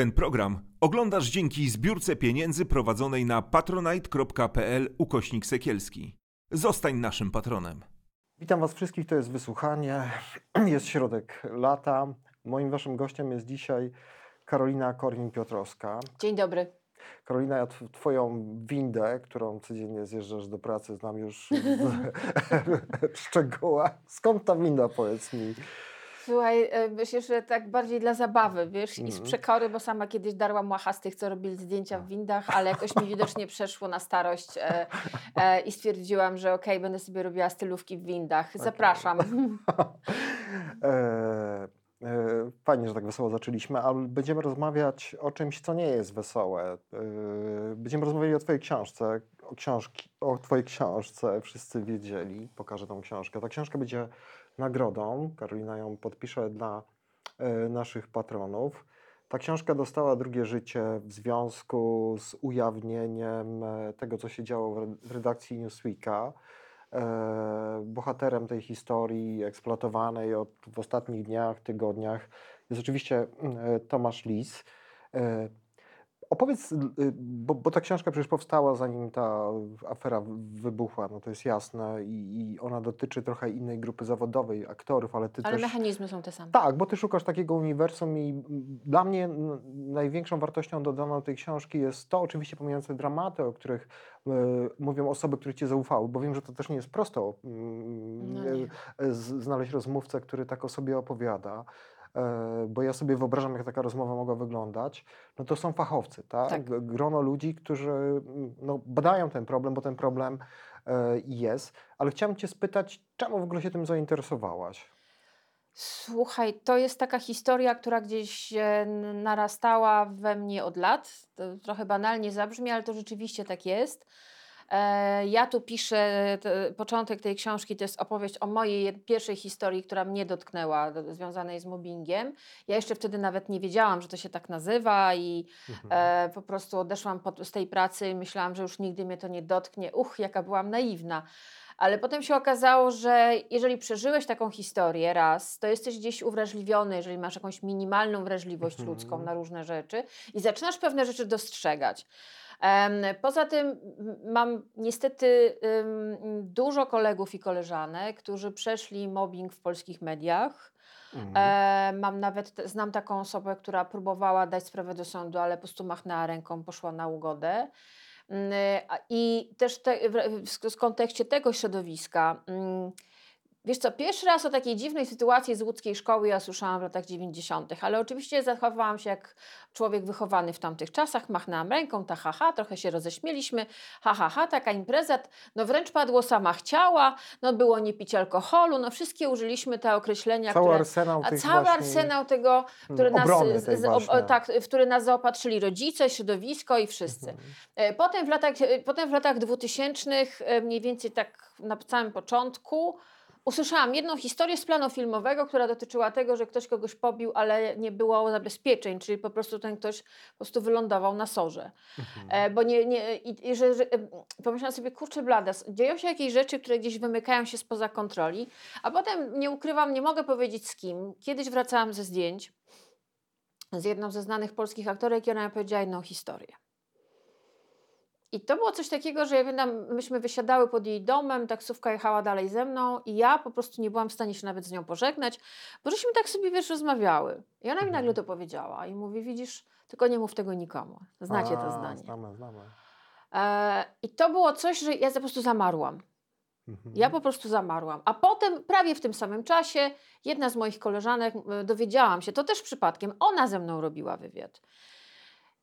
Ten program oglądasz dzięki zbiórce pieniędzy prowadzonej na patronite.pl ukośnik sekielski. Zostań naszym patronem. Witam Was wszystkich, to jest wysłuchanie. Jest środek lata. Moim Waszym gościem jest dzisiaj Karolina Korwin-Piotrowska. Dzień dobry. Karolina, ja tw- Twoją windę, którą codziennie zjeżdżasz do pracy, znam już w szczegółach. Skąd ta winda, powiedz mi? Słuchaj, e, myślę, że tak bardziej dla zabawy, wiesz, i z Mhm. przekory, bo sama kiedyś darłam łacha z tych, co robili zdjęcia w windach, ale jakoś mi widocznie przeszło na starość e, e, i stwierdziłam, że okej, będę sobie robiła stylówki w windach. Zapraszam. E, e, Fajnie, że tak wesoło zaczęliśmy, ale będziemy rozmawiać o czymś, co nie jest wesołe. E, Będziemy rozmawiali o Twojej książce, o, książki, o Twojej książce, wszyscy wiedzieli, pokażę tą książkę. Ta książka będzie nagrodą, Karolina ją podpisze dla e, naszych patronów. Ta książka dostała drugie życie w związku z ujawnieniem e, tego, co się działo w re- w redakcji Newsweeka. E, bohaterem tej historii eksploatowanej od, w ostatnich dniach, tygodniach jest oczywiście mm, Tomasz Lis. Opowiedz, y, bo, bo ta książka przecież powstała zanim ta afera wybuchła, no to jest jasne i, i ona dotyczy trochę innej grupy zawodowej, aktorów, ale ty Ale też... mechanizmy są te same. Tak, bo ty szukasz takiego uniwersum i mm, dla mnie największą wartością dodaną tej książki jest to, oczywiście pomijając dramaty, o których e, mówią osoby, które ci zaufały, bo wiem, że to też nie jest prosto mm, No nie. z- znaleźć rozmówcę, który tak o sobie opowiada. E, Bo ja sobie wyobrażam, jak taka rozmowa mogła wyglądać. No to są fachowcy, tak? Tak. Grono ludzi, którzy mm, no, badają ten problem, bo ten problem e, jest. Ale chciałem Cię spytać, czemu w ogóle się tym zainteresowałaś? Słuchaj, to jest taka historia, która gdzieś e, narastała we mnie od lat. To trochę banalnie zabrzmi, ale to rzeczywiście tak jest. E, Ja tu piszę, te- początek tej książki to jest opowieść o mojej pierwszej historii, która mnie dotknęła, do- związanej z mobbingiem. Ja jeszcze wtedy nawet nie wiedziałam, że to się tak nazywa i e, po prostu odeszłam z tej pracy i myślałam, że już nigdy mnie to nie dotknie. Uch, jaka byłam naiwna. Ale potem się okazało, że jeżeli przeżyłeś taką historię raz, to jesteś gdzieś uwrażliwiony, jeżeli masz jakąś minimalną wrażliwość Mhm. ludzką na różne rzeczy i zaczynasz pewne rzeczy dostrzegać. Poza tym mam niestety dużo kolegów i koleżanek, którzy przeszli mobbing w polskich mediach. Mhm. E, mam nawet, znam taką osobę, która próbowała dać sprawę do sądu, ale po prostu machnęła ręką, poszła na ugodę. Mm, I też te, w, w, w kontekście tego środowiska, mm, wiesz co, pierwszy raz o takiej dziwnej sytuacji z łódzkiej szkoły ja słyszałam w latach 90., ale oczywiście zachowałam się jak człowiek wychowany w tamtych czasach, machnęłam ręką, ta ha, ha, trochę się roześmieliśmy, ha, ha, ha, taka impreza, no wręcz padło sama chciała, no było nie pić alkoholu, no wszystkie użyliśmy te określenia, Cały które... arsenał A cały arsenał tego, który mm, nas, z, o, tak, w który nas zaopatrzyli rodzice, środowisko i wszyscy. Mhm. E, Potem w latach, e, potem w latach 2000, e, mniej więcej tak na samym początku, usłyszałam jedną historię z planu filmowego, która dotyczyła tego, że ktoś kogoś pobił, ale nie było zabezpieczeń, czyli po prostu ten ktoś po prostu wylądował na sorze. Mhm. E, bo nie, nie, i, że, że, pomyślałam sobie, kurczę blada, dzieją się jakieś rzeczy, które gdzieś wymykają się spoza kontroli, a potem nie ukrywam, nie mogę powiedzieć z kim. Kiedyś wracałam ze zdjęć z jedną ze znanych polskich aktorek i ona mi powiedziała jedną historię. I to było coś takiego, że ja pamiętam, myśmy wysiadały pod jej domem, taksówka jechała dalej ze mną i ja po prostu nie byłam w stanie się nawet z nią pożegnać, bo żeśmy tak sobie, wiesz, rozmawiały. I ona mi Mhm. nagle to powiedziała i mówi, widzisz, tylko nie mów tego nikomu. Znacie to A, zdanie. Znamy, znamy. E, I to było coś, że ja po prostu zamarłam. Mhm. Ja po prostu zamarłam. A potem, prawie w tym samym czasie, jedna z moich koleżanek, dowiedziałam się, to też przypadkiem, ona ze mną robiła wywiad.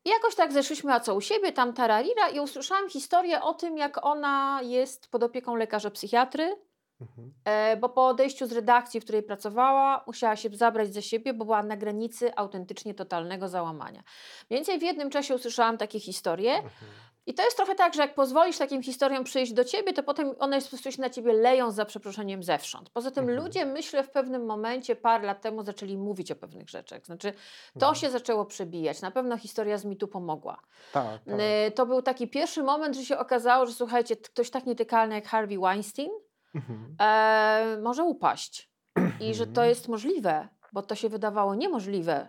I jakoś tak zeszliśmy, a co u siebie, tam tararira i usłyszałam historię o tym, jak ona jest pod opieką lekarza psychiatry, Mhm. e, bo po odejściu z redakcji, w której pracowała, musiała się zabrać za siebie, bo była na granicy autentycznie totalnego załamania. Mniej więcej w jednym czasie usłyszałam takie historie Mhm. I to jest trochę tak, że jak pozwolisz takim historiom przyjść do ciebie, to potem one po prostu się na ciebie leją za przeproszeniem zewsząd. Poza tym Mhm. ludzie, myślę, w pewnym momencie, parę lat temu zaczęli mówić o pewnych rzeczach. Znaczy, to Mhm. się zaczęło przebijać. Na pewno historia z mitu pomogła. Tak, tak. To był taki pierwszy moment, że się okazało, że słuchajcie, ktoś tak nietykalny jak Harvey Weinstein Mhm. e, może upaść. I że to Mhm. jest możliwe, bo to się wydawało niemożliwe.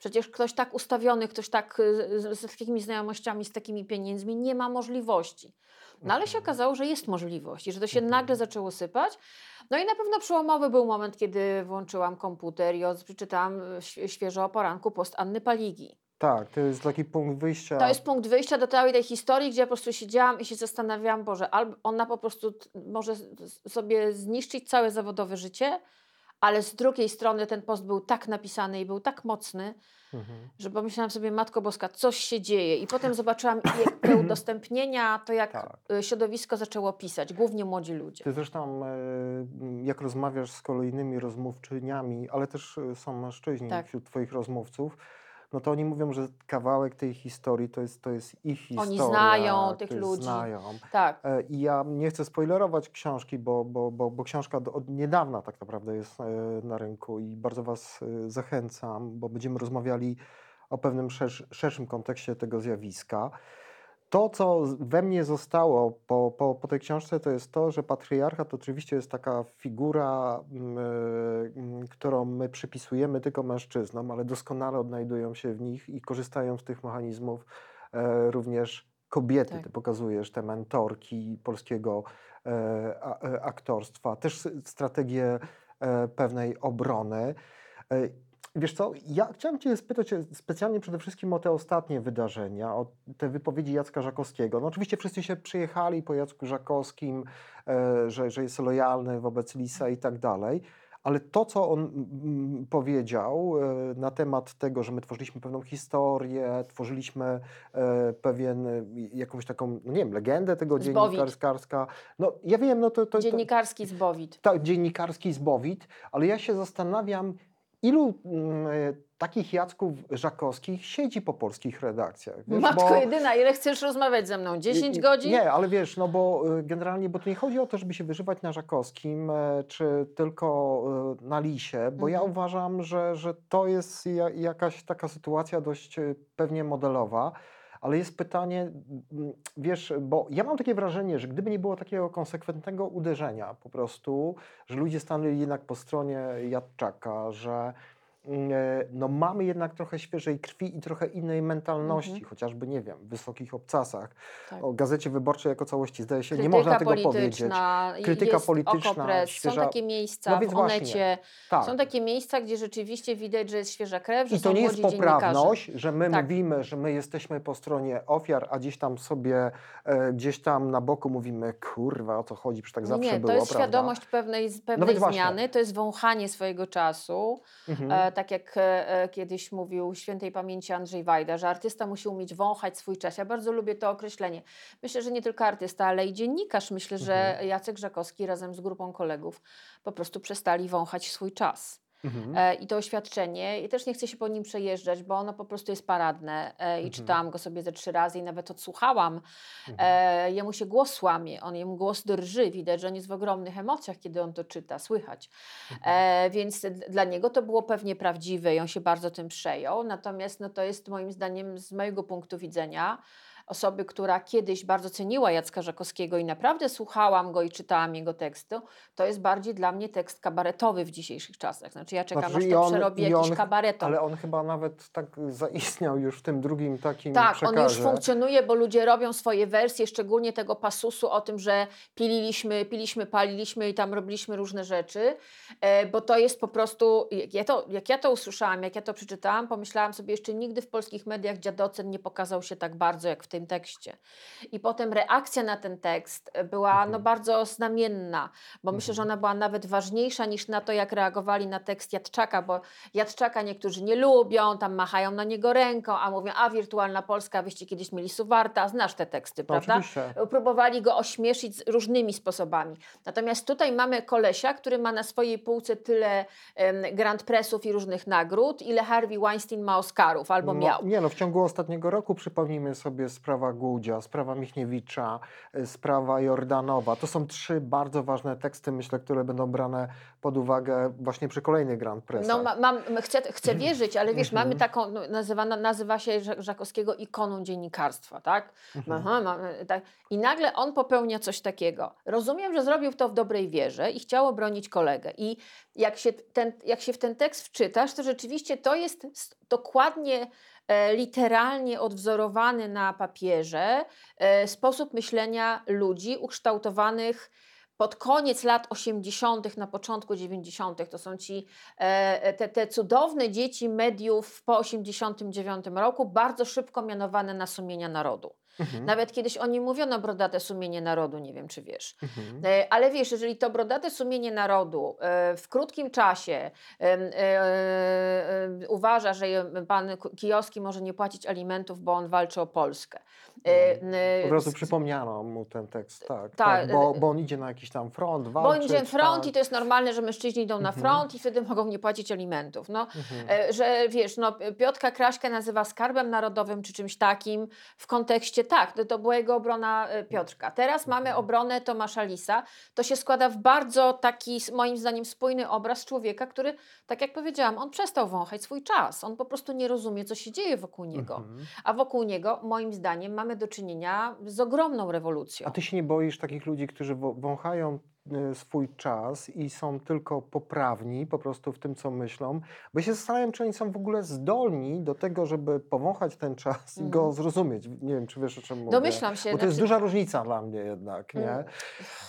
Przecież ktoś tak ustawiony, ktoś tak y, z, z takimi znajomościami, z takimi pieniędzmi nie ma możliwości. No ale się Mhm. okazało, że jest możliwość i że to się Mhm. nagle zaczęło sypać. No i na pewno przełomowy był moment, kiedy włączyłam komputer i przeczytałam y, świeżo o poranku post Anny Paligi. Tak, to jest taki punkt wyjścia. To jest punkt wyjścia do całej tej historii, gdzie ja po prostu siedziałam i się zastanawiałam, Boże, albo ona po prostu może sobie zniszczyć całe zawodowe życie, ale z drugiej strony ten post był tak napisany i był tak mocny, Mhm. że pomyślałam sobie, Matko Boska, coś się dzieje. I potem zobaczyłam te udostępnienia, to jak Tak. y, środowisko zaczęło pisać, głównie młodzi ludzie. Ty zresztą, e, jak rozmawiasz z kolejnymi rozmówczyniami, ale też e, są mężczyźni Tak. wśród Twoich rozmówców, no to oni mówią, że kawałek tej historii to jest, to jest ich historia. znają tych ludzi. Znają. Tak. E, I ja nie chcę spoilerować książki, bo, bo, bo, bo książka od niedawna tak naprawdę jest e, na rynku i bardzo Was e, zachęcam, bo będziemy rozmawiali o pewnym szersz, szerszym kontekście tego zjawiska. To, co we mnie zostało po, po, po tej książce, to jest to, że patriarchat oczywiście jest taka figura, mm, e, mm, którą my przypisujemy tylko mężczyznom, ale doskonale odnajdują się w nich i korzystają z tych mechanizmów e, również kobiety. Tak. Ty pokazujesz te mentorki polskiego e, a, aktorstwa, też strategię pewnej obrony. Wiesz co, ja chciałem Cię spytać specjalnie przede wszystkim o te ostatnie wydarzenia, o te wypowiedzi Jacka Żakowskiego. No oczywiście wszyscy się przyjechali po Jacku Żakowskim, e, że, że jest lojalny wobec Lisa i tak dalej, ale to, co on powiedział e, na temat tego, że my tworzyliśmy pewną historię, tworzyliśmy e, pewien, jakąś taką, no nie wiem, legendę tego dziennikarska. No ja wiem, no to... to, to Dziennikarski zbowit. tak, dziennikarski zbowit, ale ja się zastanawiam, ilu mm, e, takich Jacków Żakowskich siedzi po polskich redakcjach. Wiesz, Matko bo- jedyna, ile chcesz rozmawiać ze mną? 10 nie- godzin? Nie, ale wiesz, no bo y, generalnie, bo tu nie chodzi o to, żeby się wyżywać na Żakowskim, e, czy tylko na Lisie, bo ja Mhm. uważam, że, że to jest ja, jakaś taka sytuacja dość pewnie modelowa. Ale jest pytanie, wiesz, bo ja mam takie wrażenie, że gdyby nie było takiego konsekwentnego uderzenia po prostu, że ludzie stanęli jednak po stronie Jadczaka, że no mamy jednak trochę świeżej krwi i trochę innej mentalności, Mhm. chociażby, nie wiem, w wysokich obcasach. Tak. O Gazecie Wyborczej jako całości zdaje się, nie Krytyka można tego powiedzieć. Krytyka polityczna, Okopres, świeża- Są takie miejsca No w właśnie, Onecie, Tak. są takie miejsca, gdzie rzeczywiście widać, że jest świeża krew, że I to nie jest poprawność, że my Tak. mówimy, że my jesteśmy po stronie ofiar, a gdzieś tam sobie, e, gdzieś tam na boku mówimy, kurwa, o co chodzi, przecież tak Nie, zawsze nie, było, to jest prawda? świadomość pewnej, z- pewnej właśnie. zmiany, to jest wąchanie swojego czasu. Mhm. E, tak jak e, e, kiedyś mówił świętej pamięci Andrzej Wajda, że artysta musi umieć wąchać swój czas. Ja bardzo lubię to określenie. Myślę, że nie tylko artysta, ale i dziennikarz. Myślę, że Mhm. Jacek Żakowski razem z grupą kolegów po prostu przestali wąchać swój czas. Mhm. E, I to oświadczenie, i też nie chcę się po nim przejeżdżać, bo ono po prostu jest paradne. E, I Mhm. czytałam go sobie ze trzy razy i nawet odsłuchałam. Mhm. E, jemu się głos łamie, on jemu głos drży. Widać, że on jest w ogromnych emocjach, kiedy on to czyta, słychać. Mhm. Więc dla niego to było pewnie prawdziwe i on się bardzo tym przejął. Natomiast no, to jest moim zdaniem, z mojego punktu widzenia, osoby, która kiedyś bardzo ceniła Jacka Żakowskiego i naprawdę słuchałam go i czytałam jego teksty, to jest bardziej dla mnie tekst kabaretowy w dzisiejszych czasach. Znaczy ja czekam, Znaczy aż to on- przerobi jakiś on- kabareton. Ale on chyba nawet tak zaistniał już w tym drugim takim Tak, przekazie. on już funkcjonuje, bo ludzie robią swoje wersje, szczególnie tego pasusu o tym, że pililiśmy, piliśmy, paliliśmy i tam robiliśmy różne rzeczy, e, bo to jest po prostu, jak ja, to, jak ja to usłyszałam, jak ja to przeczytałam, pomyślałam sobie, jeszcze nigdy w polskich mediach dziadocen nie pokazał się tak bardzo, jak w tym tekście. I potem reakcja na ten tekst była no, Mhm. bardzo znamienna, bo myślę, że Mhm. ona była nawet ważniejsza niż na to, jak reagowali na tekst Jadczaka, bo Jadczaka niektórzy nie lubią, tam machają na niego ręką, a mówią, a wirtualna Polska, wyście kiedyś mieli Suwarta, znasz te teksty, No, prawda? oczywiście. Próbowali go ośmieszyć z różnymi sposobami. Natomiast tutaj mamy kolesia, który ma na swojej półce tyle em, Grand Pressów i różnych nagród, ile Harvey Weinstein ma Oscarów, albo No, miał. Nie no, w ciągu ostatniego roku przypomnijmy sobie sprawę sprawa Gudzia, sprawa Michniewicza, y, sprawa Jordanowa. To są trzy bardzo ważne teksty, myślę, które będą brane pod uwagę właśnie przy kolejnych Grand Prixach. No, ma, mam, chcę, chcę wierzyć, ale wiesz, mamy Mhm. taką, no, nazywa, nazywa się Żak- Żakowskiego ikoną dziennikarstwa, tak? Mhm. Aha, mamy, tak? I nagle on popełnia coś takiego. Rozumiem, że zrobił to w dobrej wierze i chciał obronić kolegę. I jak się, ten, jak się w ten tekst wczytasz, to rzeczywiście to jest dokładnie, e, literalnie odwzorowany na papierze e, sposób myślenia ludzi ukształtowanych pod koniec lat 80., na początku 90. To są ci e, te, te cudowne dzieci mediów po 89 roku, bardzo szybko mianowane na sumienia narodu. Mhm. Nawet kiedyś o nim mówiono brodate sumienie narodu, nie wiem czy wiesz. Mhm. E, Ale wiesz, jeżeli to brodate sumienie narodu e, w krótkim czasie e, uważa, że pan Kijowski może nie płacić alimentów, bo on walczy o Polskę. Mhm. Od razu przypomniano mu ten tekst, tak. Ta- tak bo, bo on idzie na jakiś tam front, Bo walczyć. idzie front i tak. to jest normalne, że mężczyźni idą na Mhm. front i wtedy mogą nie płacić alimentów. No, Mhm. Że wiesz, no, Piotka Kraśkę nazywa skarbem narodowym czy czymś takim w kontekście, tak, to, to była jego obrona e, Piotrka. Teraz mamy Mhm. obronę Tomasza Lisa. To się składa w bardzo taki, moim zdaniem, spójny obraz człowieka, który, tak jak powiedziałam, on przestał wąchać swój czas. On po prostu nie rozumie, co się dzieje wokół niego. Mhm. A wokół niego, moim zdaniem, mamy do czynienia z ogromną rewolucją. A ty się nie boisz takich ludzi, którzy wąchają swój czas i są tylko poprawni po prostu w tym, co myślą, bo się zastanawiam, czy oni są w ogóle zdolni do tego, żeby powąchać ten czas i go Mhm. zrozumieć. Nie wiem, czy wiesz, o czym mówię. Domyślam się. Bo to jest znaczy- duża różnica dla mnie jednak, nie? Mm.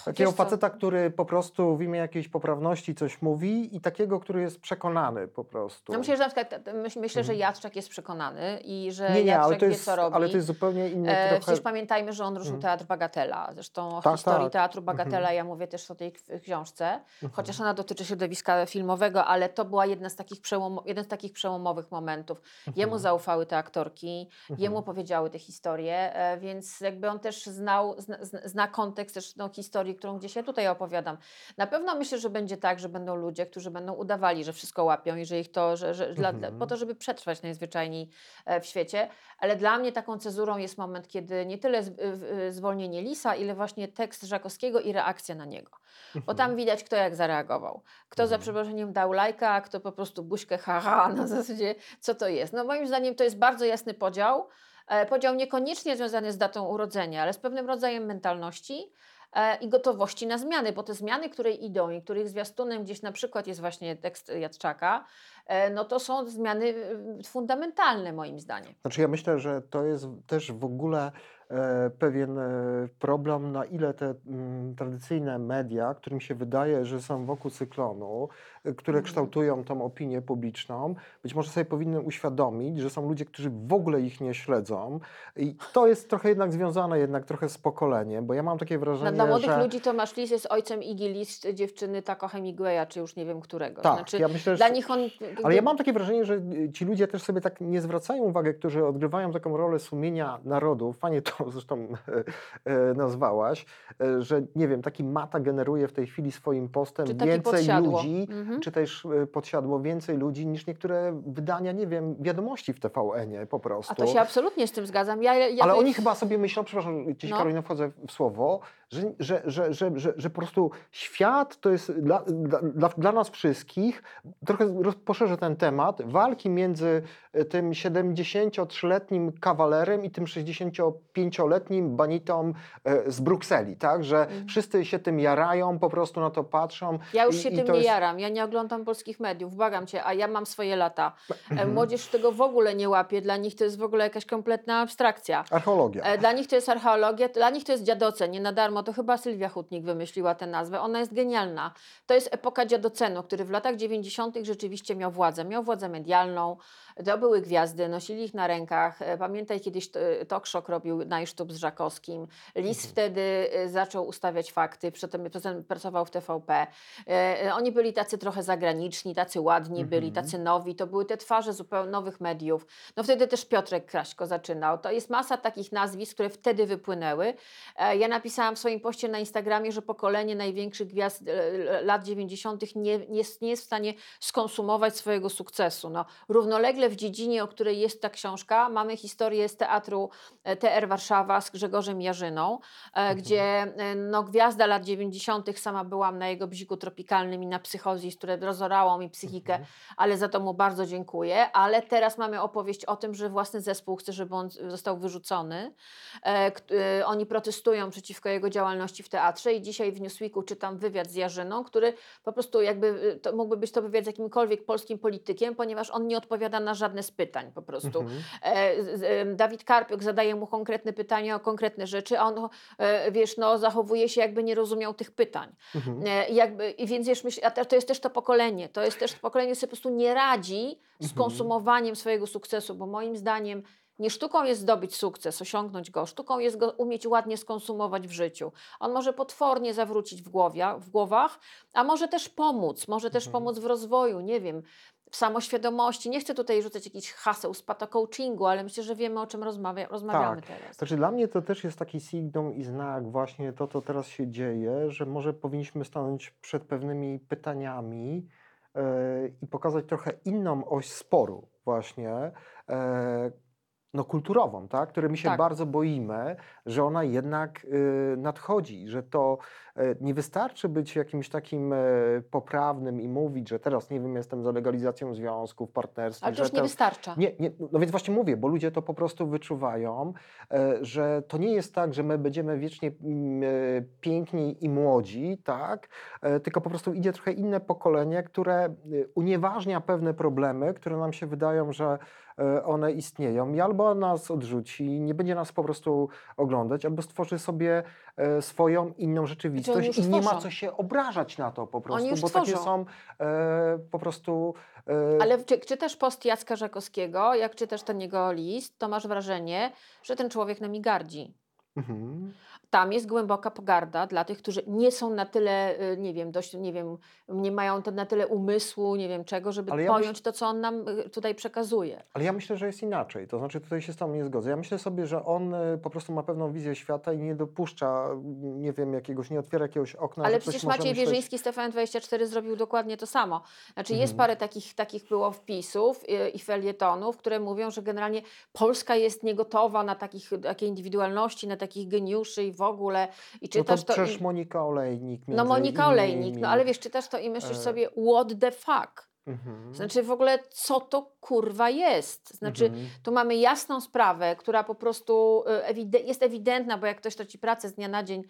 Takiego faceta, który po prostu w imię jakiejś poprawności coś mówi i takiego, który jest przekonany po prostu. No myślę, że na przykład, myśl, myślę, że Mhm. Jadczak jest przekonany i że nie, nie, ale to, wie, jest, co robi. ale to jest zupełnie inny E, trochę... Przecież pamiętajmy, że on ruszył Mhm. Teatr Bagatela. Zresztą o Tak, historii tak. Teatru Bagatela Mhm. ja mówię też o tej książce, Mhm. chociaż ona dotyczy środowiska filmowego, ale to była jedna z takich przełom, jeden z takich przełomowych momentów. Jemu Mhm. zaufały te aktorki, jemu Mhm. powiedziały te historie, e, więc jakby on też znał, zna, zna- kontekst też no, historii, którą gdzieś ja tutaj opowiadam. Na pewno myślę, że będzie tak, że będą ludzie, którzy będą udawali, że wszystko łapią i że ich to, że, że dla, Mhm. po to, żeby przetrwać najzwyczajniej e, w świecie, ale dla mnie taką cezurą jest moment, kiedy nie tyle zwolnienie Lisa, ile właśnie tekst Żakowskiego i reakcja na niego. Bo tam widać, kto jak zareagował. Kto za Mhm. przeproszeniem dał lajka, a kto po prostu buźkę haha na zasadzie, co to jest. No moim zdaniem to jest bardzo jasny podział. E, Podział niekoniecznie związany z datą urodzenia, ale z pewnym rodzajem mentalności e, i gotowości na zmiany, bo te zmiany, które idą i których zwiastunem gdzieś na przykład jest właśnie tekst Jadczaka, no to są zmiany y, fundamentalne moim zdaniem. Znaczy ja myślę, że to jest też w ogóle e, pewien e, problem, na ile te mm, tradycyjne media, którym się wydaje, że są wokół cyklonu, e, które Mhm. kształtują tą opinię publiczną, być może sobie powinny uświadomić, że są ludzie, którzy w ogóle ich nie śledzą i to jest trochę jednak związane jednak trochę z pokoleniem, bo ja mam takie Dla, wrażenie, dla młodych że... ludzi Tomasz Lis jest ojcem Iggy Lis, dziewczyny Taco Hemingwaya, czy już nie wiem którego. Tak, znaczy, ja myślę, dla że... nich on... Ale ja mam takie wrażenie, że y, ci ludzie też sobie tak nie zwracają uwagi, którzy odgrywają taką rolę sumienia narodu. Fajnie to zresztą e, nazwałaś, e, że nie wiem, taki mata generuje w tej chwili swoim postem więcej podsiadło. ludzi, Mhm. czy też e, podsiadło więcej ludzi niż niektóre wydania, nie wiem, wiadomości w TVN-ie po prostu. A to się absolutnie z tym zgadzam. Ja, ja Ale oni chyba sobie myślą, przepraszam, gdzieś No. Karolina wchodzę w słowo, że, że, że, że, że, że po prostu świat to jest dla, dla, dla, nas wszystkich, trochę poszerzę ten temat, walki między tym 73-letnim kawalerem i tym 65-letnim banitą e, z Brukseli, tak? Że Mhm. wszyscy się tym jarają, po prostu na to patrzą. Ja już i- się i tym nie jest- jaram. Ja nie oglądam polskich mediów, błagam cię, a ja mam swoje lata. E, Mhm. Młodzież tego w ogóle nie łapie. Dla nich to jest w ogóle jakaś kompletna abstrakcja. Archeologia. E, Dla nich to jest archeologia, dla nich to jest dziadoce, nie na darmo. To chyba Sylwia Hutnik wymyśliła tę nazwę. Ona jest genialna. To jest epoka dziadocenu, który w latach 90. rzeczywiście miał władzę. Miał władzę medialną, to były gwiazdy, nosili ich na rękach. E, Pamiętaj, kiedyś e, Talk Shock robił najsztub z Żakowskim. Lis Mhm. wtedy e, zaczął ustawiać fakty, przedtem, przedtem pracował w TVP. E, e, Oni byli tacy trochę zagraniczni, tacy ładni byli, Mhm. tacy nowi. To były te twarze zupełnie nowych mediów. No wtedy też Piotrek Kraśko zaczynał. To jest masa takich nazwisk, które wtedy wypłynęły. E, Ja napisałam w swoim poście na Instagramie, że pokolenie największych gwiazd e, lat 90. nie, nie, jest, nie jest w stanie skonsumować swojego sukcesu. No, równolegle w dziedzinie, o której jest ta książka, mamy historię z teatru e, TR Warszawa z Grzegorzem Jarzyną, e, gdzie e, no, gwiazda lat 90. sama byłam na jego bziku tropikalnym i na psychozji, które rozorało mi psychikę, Mhm. ale za to mu bardzo dziękuję. Ale teraz mamy opowieść o tym, że własny zespół chce, żeby on został wyrzucony. Oni protestują przeciwko jego działalności w teatrze i dzisiaj w Newsweeku czytam wywiad z Jarzyną, który po prostu jakby, to mógłby być to wywiad z jakimkolwiek polskim politykiem, ponieważ on nie odpowiada na żadne z pytań po prostu. Mhm. E, Dawid Karpiuk zadaje mu konkretne pytania o konkretne rzeczy, a on, e, wiesz, no, zachowuje się jakby nie rozumiał tych pytań. Mhm. E, jakby, I więc wiesz, myśl, a to jest też to pokolenie, to jest też pokolenie, które po prostu nie radzi z Mhm. konsumowaniem swojego sukcesu, bo moim zdaniem nie sztuką jest zdobyć sukces, osiągnąć go, sztuką jest go umieć ładnie skonsumować w życiu. On może potwornie zawrócić w, głowie, w głowach, a może też pomóc, może też Mhm. pomóc w rozwoju, nie wiem, samoświadomości. Nie chcę tutaj rzucać jakichś haseł z pato-coachingu, ale myślę, że wiemy, o czym rozmawia, rozmawiamy teraz. Znaczy dla mnie to też jest taki sygnał i znak właśnie to, co teraz się dzieje, że może powinniśmy stanąć przed pewnymi pytaniami e, i pokazać trochę inną oś sporu właśnie, e, no kulturową, tak? której my się Tak. bardzo boimy, że ona jednak e, nadchodzi, że to e, nie wystarczy być jakimś takim e, poprawnym i mówić, że teraz, nie wiem, jestem za legalizacją związków, partnerstw. Ale to już nie wystarcza. nie, nie, no więc właśnie mówię, bo ludzie to po prostu wyczuwają, że to nie jest tak, że my będziemy wiecznie mm, piękni i młodzi, tak? Tylko po prostu idzie trochę inne pokolenie, które unieważnia pewne problemy, które nam się wydają, że one istnieją i albo nas odrzuci, nie będzie nas po prostu oglądać, albo stworzy sobie e, swoją inną rzeczywistość i nie ma co się obrażać na to po prostu, bo takie tworzą. są e, po prostu e, Ale czy, czytasz post Jacka Żakowskiego, jak czytasz ten jego list, to masz wrażenie, że ten człowiek nami gardzi. mhm. Tam jest głęboka pogarda dla tych, którzy nie są na tyle, y, nie wiem, dość, nie wiem, nie mają na tyle umysłu, nie wiem czego, żeby ja myśl- pojąć to, co on nam y, tutaj przekazuje. Ale ja myślę, że jest inaczej. To znaczy, tutaj się z Tobą nie zgodzę. Ja myślę sobie, że on y, po prostu ma pewną wizję świata i nie dopuszcza, mm, nie wiem, jakiegoś, nie otwiera jakiegoś okna. Ale przecież Maciej myśleć- Wierzyński z TVN24 zrobił dokładnie to samo. Znaczy jest Mhm. parę takich, takich było wpisów y, i felietonów, które mówią, że generalnie Polska jest niegotowa na takich, takie indywidualności, na takich geniuszy i w ogóle. I No to czytasz to, przecież i, Monika Olejnik. No Monika Olejnik, no ale wiesz, czytasz to i myślisz E. sobie, what the fuck? Mhm. Znaczy w ogóle, co to kurwa jest? Znaczy, Mhm. tu mamy jasną sprawę, która po prostu y, ewide- jest ewidentna, bo jak ktoś traci pracę z dnia na dzień,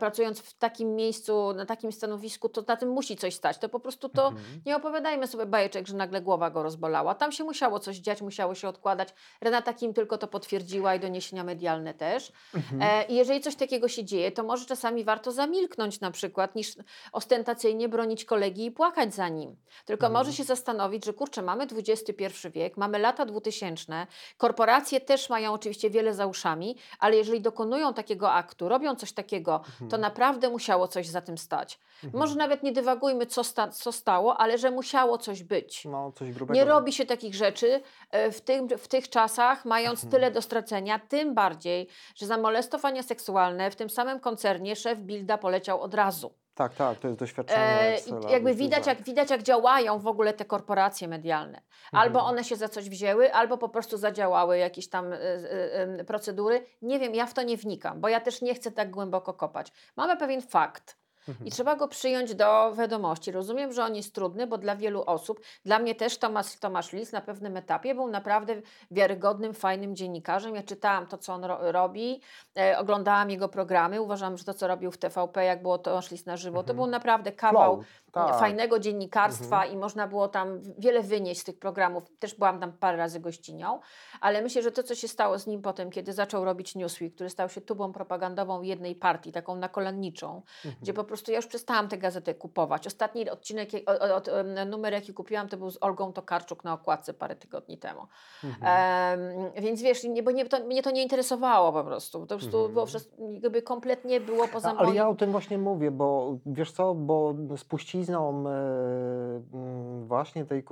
pracując w takim miejscu, na takim stanowisku, to na tym musi coś stać. To po prostu to Mhm. nie opowiadajmy sobie bajeczek, że nagle głowa go rozbolała. Tam się musiało coś dziać, musiało się odkładać. Renata Kim tylko to potwierdziła i doniesienia medialne też. Mhm. E, I jeżeli coś takiego się dzieje, to może czasami warto zamilknąć na przykład, niż ostentacyjnie bronić kolegi i płakać za nim. Tylko Mhm. może się zastanowić, że kurczę, mamy XXI wiek, mamy lata 2000, korporacje też mają oczywiście wiele za uszami, ale jeżeli dokonują takiego aktu, robią coś takiego, to Mhm. naprawdę musiało coś za tym stać. Mhm. Może nawet nie dywagujmy, co, sta- co stało, ale że musiało coś być. No, coś grubego. Nie robi się takich rzeczy e, w, tym, w tych czasach, mając Mhm. tyle do stracenia, tym bardziej, że za molestowania seksualne w tym samym koncernie szef Bilda poleciał od razu. Tak, tak, to jest doświadczenie. E, lat jakby widać jak, widać, jak działają w ogóle te korporacje medialne. Albo Mhm. one się za coś wzięły, albo po prostu zadziałały jakieś tam e, e, procedury. Nie wiem, ja w to nie wnikam, bo ja też nie chcę tak głęboko kopać. Mamy pewien fakt. Mhm. I trzeba go przyjąć do wiadomości. Rozumiem, że on jest trudny, bo dla wielu osób, dla mnie też Tomasz, Tomasz Lis na pewnym etapie był naprawdę wiarygodnym, fajnym dziennikarzem. Ja czytałam to, co on ro robi, e, oglądałam jego programy. Uważam, że to, co robił w TVP, jak było Tomasz Lis na żywo, to Mhm. był naprawdę kawał Flow, tak. fajnego dziennikarstwa Mhm. i można było tam wiele wynieść z tych programów. Też byłam tam parę razy gościnią, ale myślę, że to, co się stało z nim potem, kiedy zaczął robić Newsweek, który stał się tubą propagandową jednej partii, taką nakolanniczą, Mhm. gdzie po prostu ja już przestałam tę gazetę kupować. Ostatni odcinek, od, em, numer, jaki kupiłam, to był z Olgą Tokarczuk na okładce parę tygodni temu. Mhm. Więc wiesz, nie, bo nie, to, mnie to nie interesowało po prostu. To po prostu Mhm. było wszystko, jakby kompletnie było poza A- Ale moim... ja o tym właśnie mówię, bo wiesz co, bo spuścizną e, mm, właśnie tej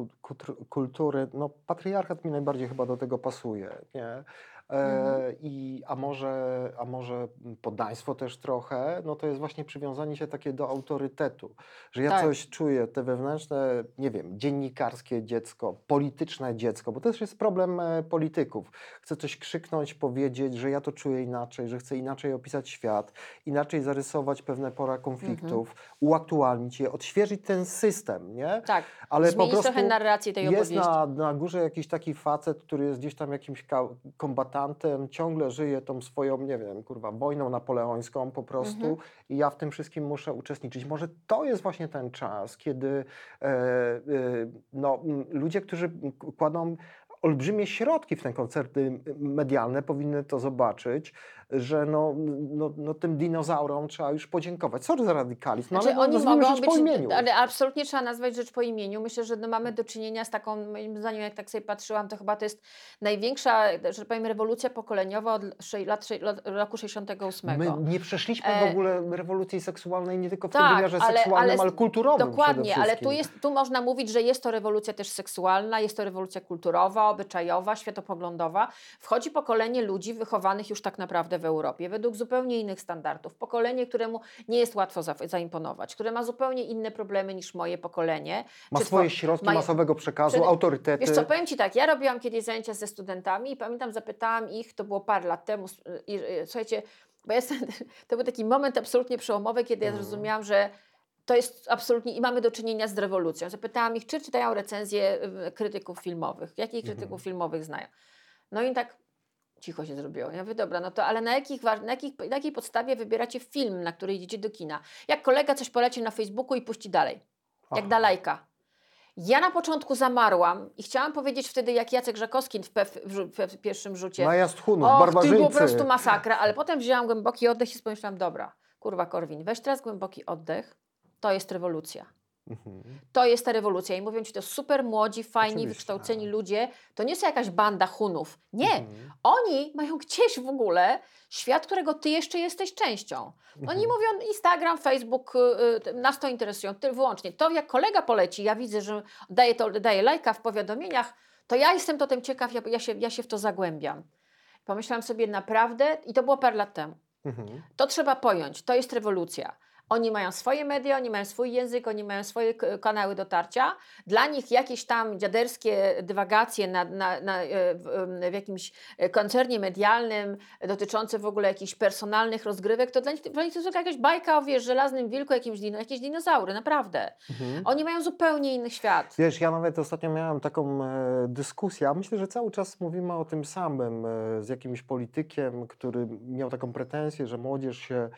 kultury, no patriarchat mi najbardziej chyba do tego pasuje, nie? E, i, a, może, a może poddaństwo też trochę, no to jest właśnie przywiązanie się takie do autorytetu, że ja Tak. coś czuję, te wewnętrzne, nie wiem, dziennikarskie dziecko, polityczne dziecko, bo to też jest problem e, polityków. Chcę coś krzyknąć, powiedzieć, że ja to czuję inaczej, że chcę inaczej opisać świat, inaczej zarysować pewne pora konfliktów, Mhm. uaktualnić je, odświeżyć ten system, nie? Tak, Ale po zmienić prostu trochę narrację tej jest opowieści. na, na górze jakiś taki facet, który jest gdzieś tam jakimś ka- ciągle żyje tą swoją, nie wiem, kurwa, wojną napoleońską po prostu Mhm. i ja w tym wszystkim muszę uczestniczyć. Może to jest właśnie ten czas, kiedy e, e, no, ludzie, którzy kładą olbrzymie środki w te koncerty medialne, powinny to zobaczyć, że no, no, no tym dinozaurom trzeba już podziękować. Sorry za radykalizm, no, Znaczy, ale no, oni mogą rzecz być, po imieniu. ale absolutnie trzeba nazwać rzecz po imieniu. Myślę, że no mamy do czynienia z taką, moim zdaniem, jak tak sobie patrzyłam, to chyba to jest największa, że powiem, rewolucja pokoleniowa od lat, roku 68. My nie przeszliśmy E, w ogóle rewolucji seksualnej nie tylko w tak, tym wymiarze ale- seksualnym, ale, ale kulturowym Dokładnie, ale tu, jest, tu można mówić, że jest to rewolucja też seksualna, jest to rewolucja kulturowa, obyczajowa, światopoglądowa. Wchodzi pokolenie ludzi wychowanych już tak naprawdę w Europie, według zupełnie innych standardów. Pokolenie, któremu nie jest łatwo za, zaimponować, które ma zupełnie inne problemy niż moje pokolenie. Ma Czy swoje środki mają- masowego przekazu, Przede- autorytety. Wiesz co, powiem Ci tak, ja robiłam kiedyś zajęcia ze studentami i pamiętam, zapytałam ich, to było parę lat temu, i, i, słuchajcie, bo ja jestem, to był taki moment absolutnie przełomowy, kiedy ja Mhm. zrozumiałam, że to jest absolutnie i mamy do czynienia z rewolucją. Zapytałam ich, czy czytają recenzje y, krytyków filmowych, jakich Mhm. krytyków filmowych znają. No i tak cicho się zrobiło. Ja mówię, dobra, no to ale na, jakich, na, jakich, na jakiej podstawie wybieracie film, na który idziecie do kina? Jak kolega coś poleci na Facebooku i puści dalej, jak Aha. da lajka. Ja na początku zamarłam i chciałam powiedzieć wtedy, jak Jacek Żakowski w, pe- w, w pierwszym rzucie. Och, to barbarzyńcy. było po prostu masakra, ale potem wzięłam głęboki oddech i pomyślałam, dobra, kurwa Korwin, weź teraz głęboki oddech, to jest rewolucja. Mhm. To jest ta rewolucja. I mówią ci to super młodzi, fajni, Oczywiście. wykształceni ludzie. To nie są jakaś banda Hunów. Nie. Mhm. Oni mają gdzieś w ogóle świat, którego ty jeszcze jesteś częścią. Oni Mhm. mówią Instagram, Facebook, y, y, nas to interesują ty, wyłącznie. To jak kolega poleci, ja widzę, że daje, to, daje lajka w powiadomieniach, to ja jestem totem ciekaw, ja, ja, się, ja się w to zagłębiam. Pomyślałam sobie naprawdę, i to było parę lat temu, Mhm. to trzeba pojąć, to jest rewolucja. Oni mają swoje media, oni mają swój język, oni mają swoje kanały dotarcia. Dla nich jakieś tam dziaderskie dywagacje na, na, na, e, w, em, w jakimś e, koncernie medialnym dotyczące w ogóle jakichś personalnych rozgrywek, to dla nich, dla nich to jest tylko jakaś bajka o wiesz, żelaznym wilku, jakimś dino, jakieś dinozaury, naprawdę. Mhm. Oni mają zupełnie inny świat. Wiesz, ja nawet ostatnio miałem taką e, dyskusję, a myślę, że cały czas mówimy o tym samym e, z jakimś politykiem, który miał taką pretensję, że młodzież się e,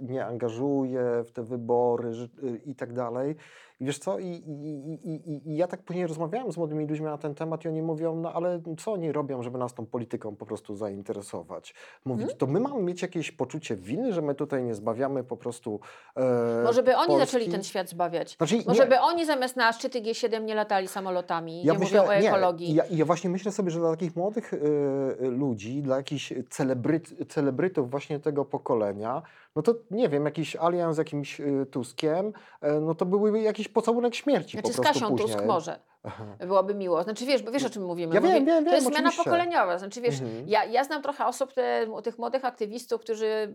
nie angażuje w te wybory e, i tak dalej. I wiesz co, i, i, i, i, ja tak później rozmawiałem z młodymi ludźmi na ten temat i oni mówią, no ale co oni robią, żeby nas tą polityką po prostu zainteresować? Mówić, Mhm. to my mamy mieć jakieś poczucie winy, że my tutaj nie zbawiamy po prostu e, Może by oni Polski? zaczęli ten świat zbawiać. Znaczy, Może nie. by oni zamiast na szczyty G7 nie latali samolotami, nie mówią o nie, ekologii. Ja, ja właśnie myślę sobie, że dla takich młodych y, ludzi, dla jakichś celebryt, celebrytów właśnie tego pokolenia, no to nie wiem, jakiś alians z jakimś y, Tuskiem, y, no to byłby jakiś pocałunek śmierci Znaczy po z prostu Kasią później. Tusk może. Byłoby miło. Znaczy wiesz, bo wiesz o czym mówimy. Ja wiem, wiem, to wiem, jest zmiana oczywiście. pokoleniowa. Znaczy wiesz, Mhm. ja, ja znam trochę osób, te, tych młodych aktywistów, którzy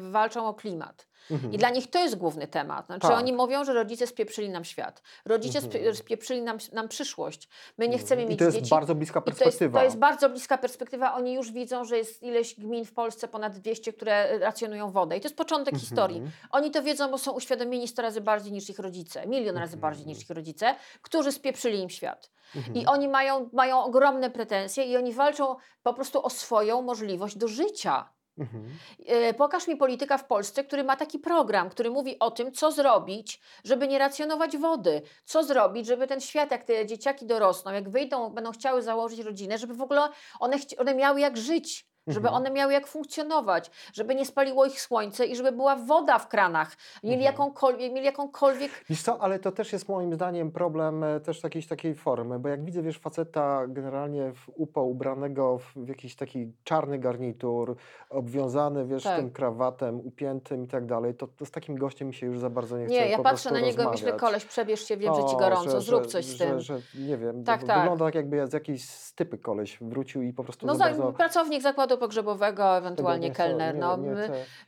y, walczą o klimat. Mhm. I dla nich to jest główny temat. Znaczy Tak. oni mówią, że rodzice spieprzyli nam świat. Rodzice Mhm. spieprzyli nam, nam przyszłość. My nie chcemy I mieć to jest dzieci. bardzo bliska I to jest, perspektywa. to jest bardzo bliska perspektywa. Oni już widzą, że jest ileś gmin w Polsce, ponad 200, które racjonują wodę. I to jest początek Mhm. historii. Oni to wiedzą, bo są uświadomieni 100 razy bardziej niż ich rodzice, milion razy Mhm. bardziej niż ich rodzice, którzy spieprzyli im świat. Mhm. I oni mają, mają ogromne pretensje i oni walczą po prostu o swoją możliwość do życia. Mhm. E, Pokaż mi polityka w Polsce, który ma taki program, który mówi o tym, co zrobić, żeby nie racjonować wody, co zrobić, żeby ten świat, jak te dzieciaki dorosną, jak wyjdą, będą chciały założyć rodzinę, żeby w ogóle one, one miały jak żyć. Żeby Mhm. one miały jak funkcjonować, żeby nie spaliło ich słońce i żeby była woda w kranach, mieli, Mhm. jakąkolwiek, mieli jakąkolwiek Wiesz co, ale to też jest moim zdaniem problem e, też jakiejś takiej formy, bo jak widzę, wiesz, faceta generalnie w upo ubranego w, jakiś taki czarny garnitur, obwiązany, wiesz, Tak. tym krawatem upiętym i tak dalej, to, to z takim gościem mi się już za bardzo nie chce Nie, ja patrzę na niego i myślę, rozmawiać. koleś, przebierz się, wiem, że ci O, gorąco, że- zrób że- coś z że, tym. Że, nie wiem, Tak, to tak. wygląda tak jakby z jakiejś stypy koleś wrócił i po prostu No za, bardzo... pracownik zakładu pogrzebowego, ewentualnie nie kelner. No, nie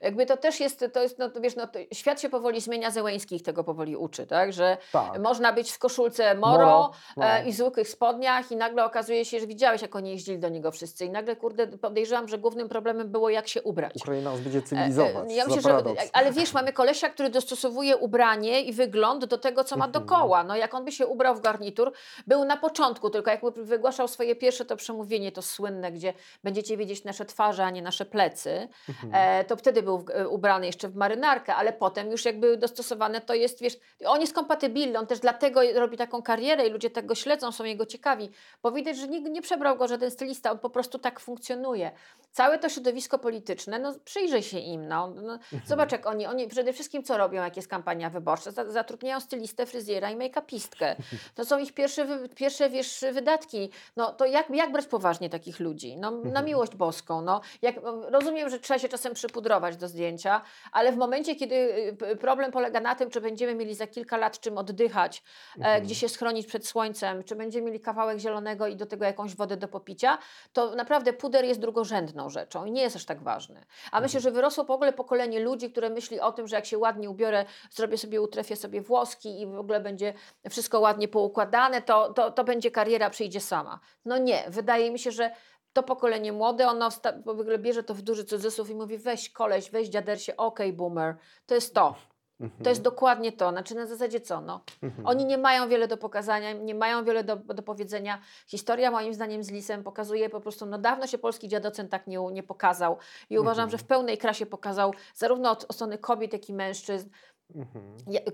jakby to też jest, to jest no, wiesz, no, świat się powoli zmienia, Zełęńskich tego powoli uczy, tak, że Tak. można być w koszulce moro, Moro, e, i zwykłych spodniach i nagle okazuje się, że widziałeś, jak oni jeździli do niego wszyscy i nagle, kurde, podejrzewam, że głównym problemem było, jak się ubrać. Ukraina nas będzie E, e, cywilizować. Ja myślę, że, ale wiesz, mamy kolesia, który dostosowuje ubranie i wygląd do tego, co ma Mhm. dookoła. No jak on by się ubrał w garnitur, był na początku, tylko jak wygłaszał swoje pierwsze to przemówienie, to słynne, gdzie będziecie widzieć nasze twarze, a nie nasze plecy, Mhm. e, to wtedy był e, ubrany jeszcze w marynarkę, ale potem już jakby dostosowane to jest, wiesz, on jest kompatybilny, on też dlatego robi taką karierę i ludzie tak go śledzą, są jego ciekawi, bo widać, że nikt nie przebrał go żaden stylista, on po prostu tak funkcjonuje. Całe to środowisko polityczne, no przyjrzyj się im, no, no Mhm. zobacz jak oni, oni przede wszystkim co robią, jak jest kampania wyborcza, Za- zatrudniają stylistę, fryzjera i make-upistkę. To są ich pierwsze, pierwsze wiesz, wydatki. No to jak, jak brać poważnie takich ludzi? No, na Mhm. miłość boską. No, jak, rozumiem, że trzeba się czasem przypudrować do zdjęcia, ale w momencie, kiedy y, problem polega na tym, czy będziemy mieli za kilka lat czym oddychać, e, Mhm. gdzie się schronić przed słońcem, czy będziemy mieli kawałek zielonego i do tego jakąś wodę do popicia, to naprawdę puder jest drugorzędną rzeczą i nie jest aż tak ważny. A myślę, że wyrosło w ogóle pokolenie ludzi, które myśli o tym, że jak się ładnie ubiorę, zrobię sobie, utrefię sobie włoski i w ogóle będzie wszystko ładnie poukładane, to, to, to będzie kariera, przyjdzie sama. No nie, wydaje mi się, że to pokolenie młode, ono w ogóle bierze to w duży cudzysłów i mówi weź koleś, weź dziadersie, okej boomer, to jest to. Mhm. To jest dokładnie to. Znaczy na zasadzie co? No. Mhm. Oni nie mają wiele do pokazania, nie mają wiele do, do powiedzenia. Historia moim zdaniem z Lisem pokazuje po prostu, no dawno się polski dziadocent tak nie, nie pokazał i uważam, Mhm. że w pełnej krasie pokazał zarówno od, strony kobiet, jak i mężczyzn,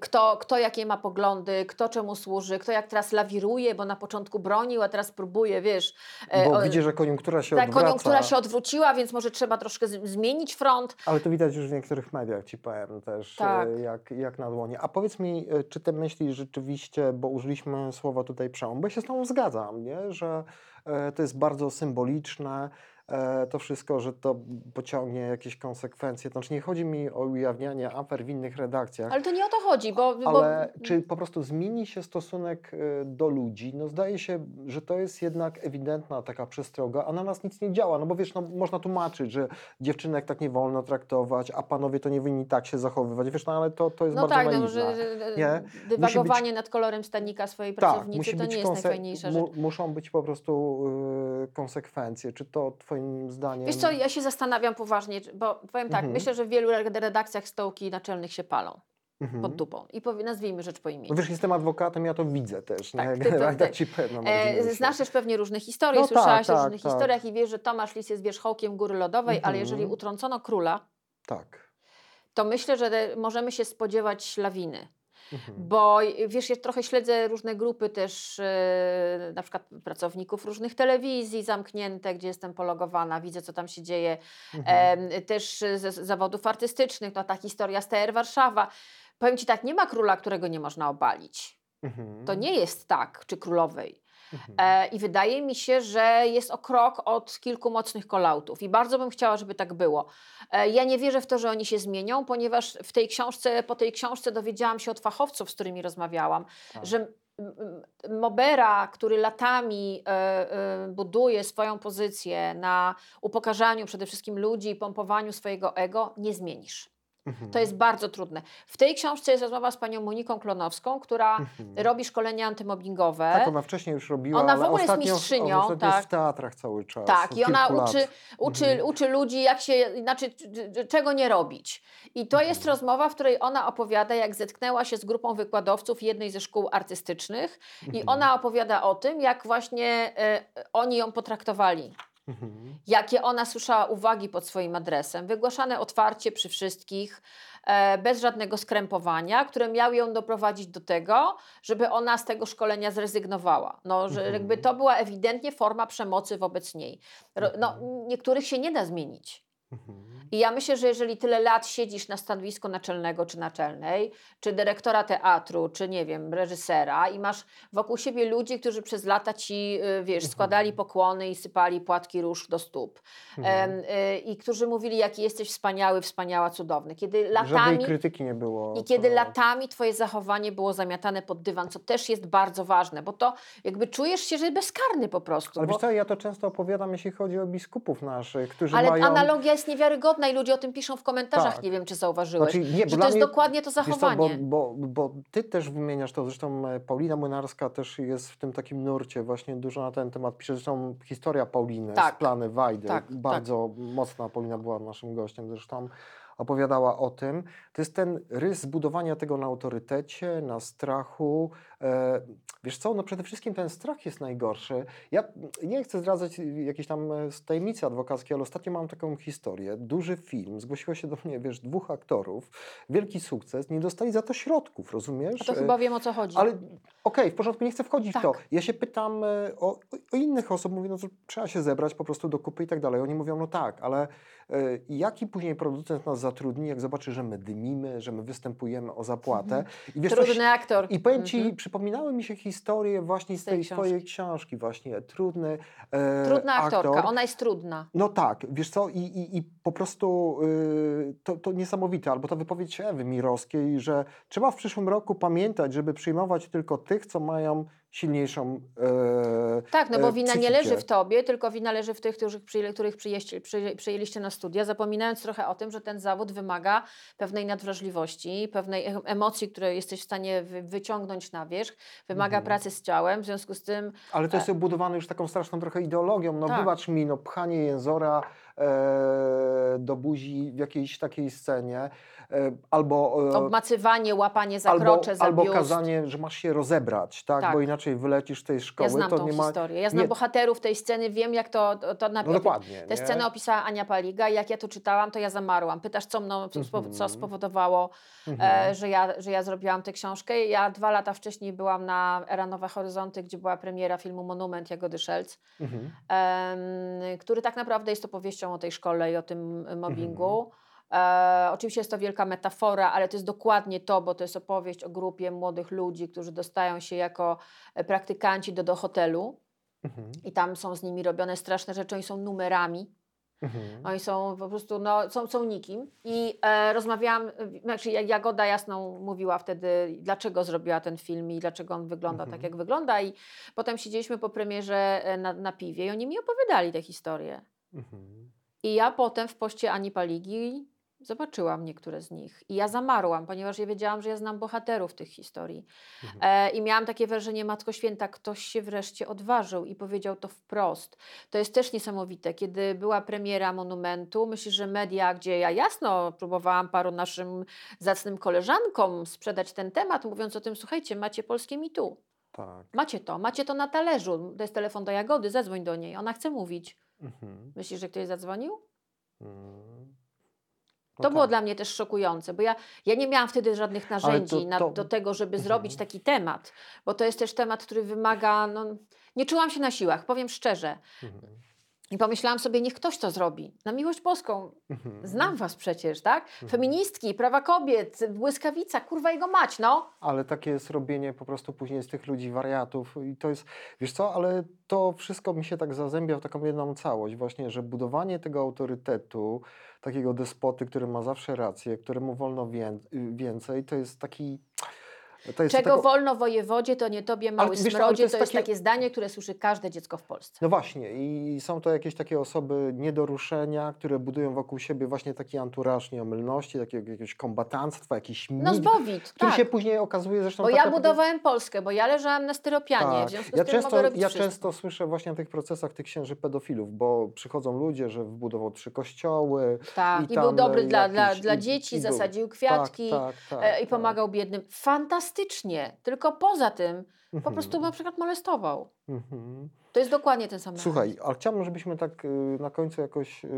kto, kto jakie ma poglądy, kto czemu służy, kto jak teraz lawiruje, bo na początku bronił, a teraz próbuje, wiesz. e, Bo o- widzi, że koniunktura się tak, odwraca. koniunktura się odwróciła, więc może trzeba troszkę z- zmienić front. Ale to widać już w niektórych mediach, ci powiem też, Tak. e, jak, jak na dłonie. A powiedz mi, e, czy te myśli rzeczywiście, bo użyliśmy słowa tutaj przełom, bo ja się z tobą zgadzam, nie? że to jest bardzo symboliczne, to wszystko, że to pociągnie jakieś konsekwencje. To znaczy nie chodzi mi o ujawnianie afer w innych redakcjach, Ale to nie o to chodzi, bo... bo ale czy po prostu zmieni się stosunek e, do ludzi? No zdaje się, że to jest jednak ewidentna taka przestroga, a na nas nic nie działa, no bo wiesz, no, można tłumaczyć, że dziewczynek tak nie wolno traktować, a panowie to nie winni tak się zachowywać, wiesz, no ale to, to jest No bardzo tak, no, naiwne. że, że nie? dywagowanie nad kolorem stanika swojej Tak, pracownicy musi to być nie jest najfajniejsza rzecz. mu, Muszą być po prostu y, konsekwencje. Czy to twoim zdaniem... Wiesz co, ja się zastanawiam poważnie, bo powiem tak, Mhm. myślę, że w wielu redakcjach stołki naczelnych się palą Mhm. pod dupą. I powie, nazwijmy rzecz po No imieniu. wiesz, jestem adwokatem, ja to widzę też. Tak, nie? ty to- tak ci na E, znasz też pewnie różne historie, No słyszałaś tak, o tak, różnych tak. historiach i wiesz, że Tomasz Lis jest wierzchołkiem góry lodowej, ale Mhm. jeżeli utrącono króla, Tak. to myślę, że możemy się spodziewać lawiny. Mhm. Bo wiesz, ja trochę śledzę różne grupy też, e, na przykład pracowników różnych telewizji zamknięte, gdzie jestem pologowana, widzę co tam się dzieje, Mhm. też ze z zawodów artystycznych, no ta historia z TR Warszawa. Powiem Ci tak, nie ma króla, którego nie można obalić. Mhm. To nie jest tak, czy królowej. Mhm. E, I wydaje mi się, że jest o krok od kilku mocnych kolautów i bardzo bym chciała, żeby tak było. E, ja nie wierzę w to, że oni się zmienią, ponieważ w tej książce, po tej książce dowiedziałam się od fachowców, z którymi rozmawiałam, Tak. że Mobera, który latami e, buduje swoją pozycję na upokarzaniu przede wszystkim ludzi i pompowaniu swojego ego, nie zmienisz. Mhm. To jest bardzo trudne. W tej książce jest rozmowa z panią Moniką Klonowską, która Mhm. robi szkolenia antymobbingowe. Tak, ona wcześniej już robiła, Ona w ogóle jest mistrzynią, ostatnio tak. jest w teatrach cały czas. Tak, i ona uczy, lat. uczy, Mhm. uczy ludzi, jak się, znaczy, czego nie robić. I to jest Mhm. rozmowa, w której ona opowiada, jak zetknęła się z grupą wykładowców jednej ze szkół artystycznych, i ona opowiada o tym, jak właśnie e, oni ją potraktowali. Mhm. jakie ona słyszała uwagi pod swoim adresem, wygłaszane otwarcie przy wszystkich, e, bez żadnego skrępowania, które miały ją doprowadzić do tego, żeby ona z tego szkolenia zrezygnowała. No, że Mhm. jakby to była ewidentnie forma przemocy wobec niej. No, Mhm. niektórych się nie da zmienić. Mhm. I ja myślę, że jeżeli tyle lat siedzisz na stanowisku naczelnego czy naczelnej, czy dyrektora teatru, czy nie wiem, reżysera i masz wokół siebie ludzi, którzy przez lata ci, y, wiesz, składali pokłony i sypali płatki róż do stóp Mhm. y, i którzy mówili, jaki jesteś wspaniały, wspaniała, cudowny. Kiedy Żadnej latami... krytyki nie było. I kiedy to- latami twoje zachowanie było zamiatane pod dywan, co też jest bardzo ważne, bo to jakby czujesz się, że bezkarny po prostu. Ale bo... wiesz co, ja to często opowiadam, jeśli chodzi o biskupów naszych, którzy Ale mają... analogia jest niewiarygodna i ludzie o tym piszą w komentarzach, Tak. nie wiem czy zauważyłeś. Znaczy, nie, że to jest mnie- dokładnie to Wiesz co, zachowanie. bo, bo, bo ty też wymieniasz to, zresztą e, Paulina Młynarska też jest w tym takim nurcie, właśnie dużo na ten temat pisze, zresztą historia Pauliny Tak. z plany Wajdy, Tak, bardzo mocna Paulina była naszym gościem zresztą, opowiadała o tym. To jest ten rys zbudowania tego na autorytecie, na strachu. E, wiesz co, no przede wszystkim ten strach jest najgorszy. Ja nie chcę zdradzać jakiejś tam e, tajemnicy adwokackiej, ale ostatnio mam taką historię. Duży film, zgłosiło się do mnie, wiesz, dwóch aktorów, wielki sukces, nie dostali za to środków, rozumiesz? A to E, chyba wiem o co chodzi. ale okej, w porządku, nie chcę wchodzić w to. Tak. Ja się pytam o, o innych osób, mówię, no to trzeba się zebrać po prostu do kupy i tak dalej. Oni mówią, no tak, ale jaki później producent nas zatrudni, jak zobaczy, że my dymimy, że my występujemy o zapłatę. I wiesz, coś- Trudny aktor. i powiem Ci, Mhm. Przypominały mi się historie właśnie z tej tej, Twojej książki. książki, właśnie trudny e, Trudna aktorka, aktor. ona jest trudna. No tak, wiesz co, i, i, i po prostu y, to, to niesamowite, albo ta wypowiedź Ewy Mirowskiej, że trzeba w przyszłym roku pamiętać, żeby przyjmować tylko tych, co mają silniejszą e, Tak, no e, bo wina nie psychikę. leży w tobie, tylko wina leży w tych, których, których przyjeźdź- przyję- przyjęliście na studia, zapominając trochę o tym, że ten zawód wymaga pewnej nadwrażliwości, pewnej e- emocji, które jesteś w stanie wy, wyciągnąć na wierzch, wymaga Mhm. pracy z ciałem, w związku z tym Ale to jest obudowane już taką straszną trochę ideologią. No Tak. wybacz mi, no pchanie jęzora e, do buzi w jakiejś takiej scenie, e, albo... E, obmacywanie, łapanie za albo, krocze, za albo biust. kazanie, że masz się rozebrać, tak? Tak. Bo inaczej wylecisz z tej szkoły, Ja znam to tą nie ma... historię. Ja znam nie- bohaterów tej sceny, wiem jak to, to, na, No dokładnie, Tę scenę opisała Ania Paliga i jak ja to czytałam, to ja zamarłam. Pytasz, co, mną, co, Mhm. spowodowało, Mhm. e, że, ja, że ja zrobiłam tę książkę. Ja dwa lata wcześniej byłam na Era Nowe Horyzonty, gdzie była premiera filmu Monument Jagody Szelc, Mhm. który tak naprawdę jest opowieścią o tej szkole i o tym e, mobbingu. E, oczywiście jest to wielka metafora, ale to jest dokładnie to, bo to jest opowieść o grupie młodych ludzi, którzy dostają się jako e, praktykanci do, do hotelu Mhm. i tam są z nimi robione straszne rzeczy, oni są numerami. Mhm. Oni są po prostu, no, są, są nikim. I e, rozmawiałam, znaczy Ja- Jagoda Jasną mówiła wtedy, dlaczego zrobiła ten film i dlaczego on wygląda Mhm. tak, jak wygląda. I potem siedzieliśmy po premierze e, na, na piwie i oni mi opowiadali te historie. Mhm. I ja potem w poście Ani Paligi zobaczyłam niektóre z nich. I ja zamarłam, ponieważ ja wiedziałam, że ja znam bohaterów tych historii. Mhm. E, I miałam takie wrażenie, Matko Święta, ktoś się wreszcie odważył i powiedział to wprost. To jest też niesamowite. Kiedy była premiera Monumentu, myślę, że media, gdzie ja jasno próbowałam paru naszym zacnym koleżankom sprzedać ten temat, mówiąc o tym, słuchajcie, macie polskie mitu. Tak. Macie to, macie to na talerzu. To jest telefon do Jagody, zadzwoń do niej, ona chce mówić. Mhm. Myślisz, że ktoś zadzwonił? Mm. To było dla mnie też szokujące, bo ja, ja nie miałam wtedy żadnych narzędzi na, to- do tego, żeby Mhm. zrobić taki temat, bo to jest też temat, który wymaga. No, nie czułam się na siłach, powiem szczerze. Mhm. I pomyślałam sobie, niech ktoś to zrobi. Na miłość boską. Mhm. Znam was przecież, tak? Feministki, prawa kobiet, błyskawica, kurwa jego mać, no. Ale takie jest robienie po prostu później z tych ludzi wariatów i to jest, wiesz co, ale to wszystko mi się tak zazębia w taką jedną całość właśnie, że budowanie tego autorytetu, takiego despoty, który ma zawsze rację, któremu wolno wię- więcej, to jest taki... Czego tego- wolno wojewodzie, to nie tobie mały ale smrodzie. to To jest takie- takie zdanie, które słyszy każde dziecko w Polsce. No właśnie i są to jakieś takie osoby nie do ruszenia, które budują wokół siebie właśnie taki anturaż nieomylności, takiego jakiegoś kombatanstwa, jakiś mit, No zbowit, który tak. się później okazuje zresztą... Bo tak ja budowałem Polskę, bo ja leżałam na styropianie, Tak. w związku Ja z tym często, mogę robić ja wszystko. często słyszę właśnie o tych procesach tych księży pedofilów, bo przychodzą ludzie, że wbudował trzy kościoły. Tak, i i, był dobry e, dla, dla, jakiś- dla i- dzieci, i był- zasadził kwiatki tak, tak, e, i tak. pomagał biednym. Tylko poza tym po Mhm. prostu na przykład molestował. Mhm. To jest dokładnie ten sam Słuchaj, ale chciałbym, żebyśmy tak y, na końcu jakoś y,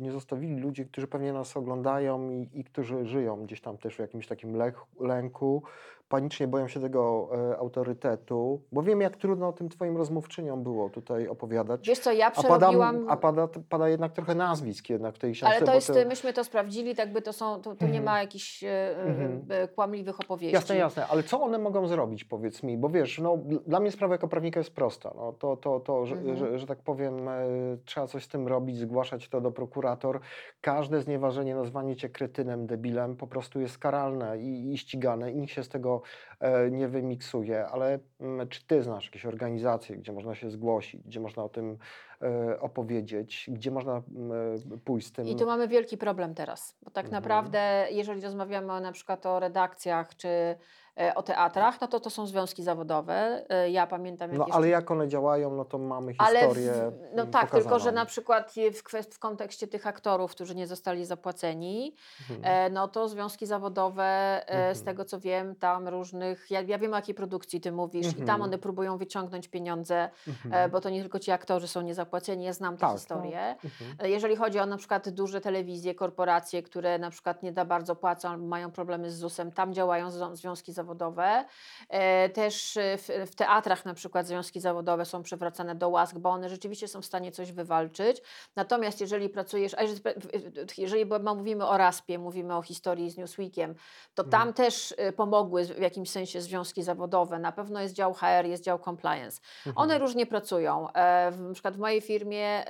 nie zostawili ludzi, którzy pewnie nas oglądają i, i którzy żyją gdzieś tam też w jakimś takim lęku, panicznie boją się tego e, autorytetu, bo wiem, jak trudno tym twoim rozmówczyniom było tutaj opowiadać. Wiesz co, ja A, pada, przerobiłam... a pada, pada jednak trochę nazwisk jednak w tej książce. Ale to jest, myśmy to sprawdzili, tak by to są, to, to nie Mhm. ma jakichś e, Mhm. e, kłamliwych opowieści. Jasne, jasne, ale co one mogą zrobić, powiedz mi, bo wiesz, no, dl- dla mnie sprawa jako prawnika jest prosta, no, to, to, to że, Mhm. że, że tak powiem, e, trzeba coś z tym robić, zgłaszać to do prokurator, każde znieważenie, nazwanie cię kretynem, debilem po prostu jest karalne i, i ścigane i nikt się z tego e, nie wymiksuje, ale mm, czy ty znasz jakieś organizacje, gdzie można się zgłosić, gdzie można o tym e, opowiedzieć, gdzie można mm, e, pójść z tym? I tu mamy wielki problem teraz, bo tak Mhm. naprawdę, jeżeli rozmawiamy o, na przykład o redakcjach czy o teatrach, no to to są związki zawodowe. E, Ja pamiętam, jak No jeszcze ale jak one działają, no to mamy Ale historię w, no mm, tak, tylko że na przykład w, kwest- w kontekście tych aktorów, którzy nie zostali zapłaceni, Mhm. e, no to związki zawodowe, e, z Mhm. tego co wiem, tam różnych, ja, ja wiem o jakiej produkcji ty mówisz i tam Mhm. one próbują wyciągnąć pieniądze, e, bo to nie tylko ci aktorzy są niezapłaceni, ja znam tę Tak, no. historię. E, Jeżeli chodzi o na przykład duże telewizje, korporacje, które na przykład nie za bardzo płacą, albo mają problemy z ZUS-em, tam działają związki zawodowe. E, Też e, w, w teatrach na przykład związki zawodowe są przywracane do łask, bo one rzeczywiście są w stanie coś wywalczyć. Natomiast jeżeli pracujesz, a jeżeli, mówimy o RASP-ie, mówimy o historii z Newsweekiem, to Mhm. tam też e, pomogły w jakimś sensie związki zawodowe. Na pewno jest dział HR, jest dział compliance. One Mhm. różnie pracują. Na przykład w mojej firmie,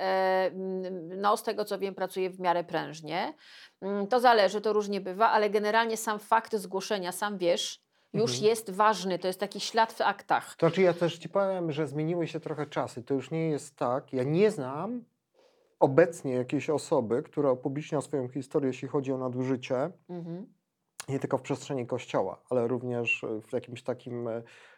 no z tego co wiem, pracuję w miarę prężnie. Mm, To zależy, to różnie bywa, ale generalnie sam fakt zgłoszenia, sam wiesz, już Mhm. jest ważny. To jest taki ślad w aktach. To znaczy ja też ci powiem, że zmieniły się trochę czasy. To już nie jest tak. Ja nie znam obecnie jakiejś osoby, która upublicznia swoją historię, jeśli chodzi o nadużycie, Mhm. nie tylko w przestrzeni kościoła, ale również w jakimś takim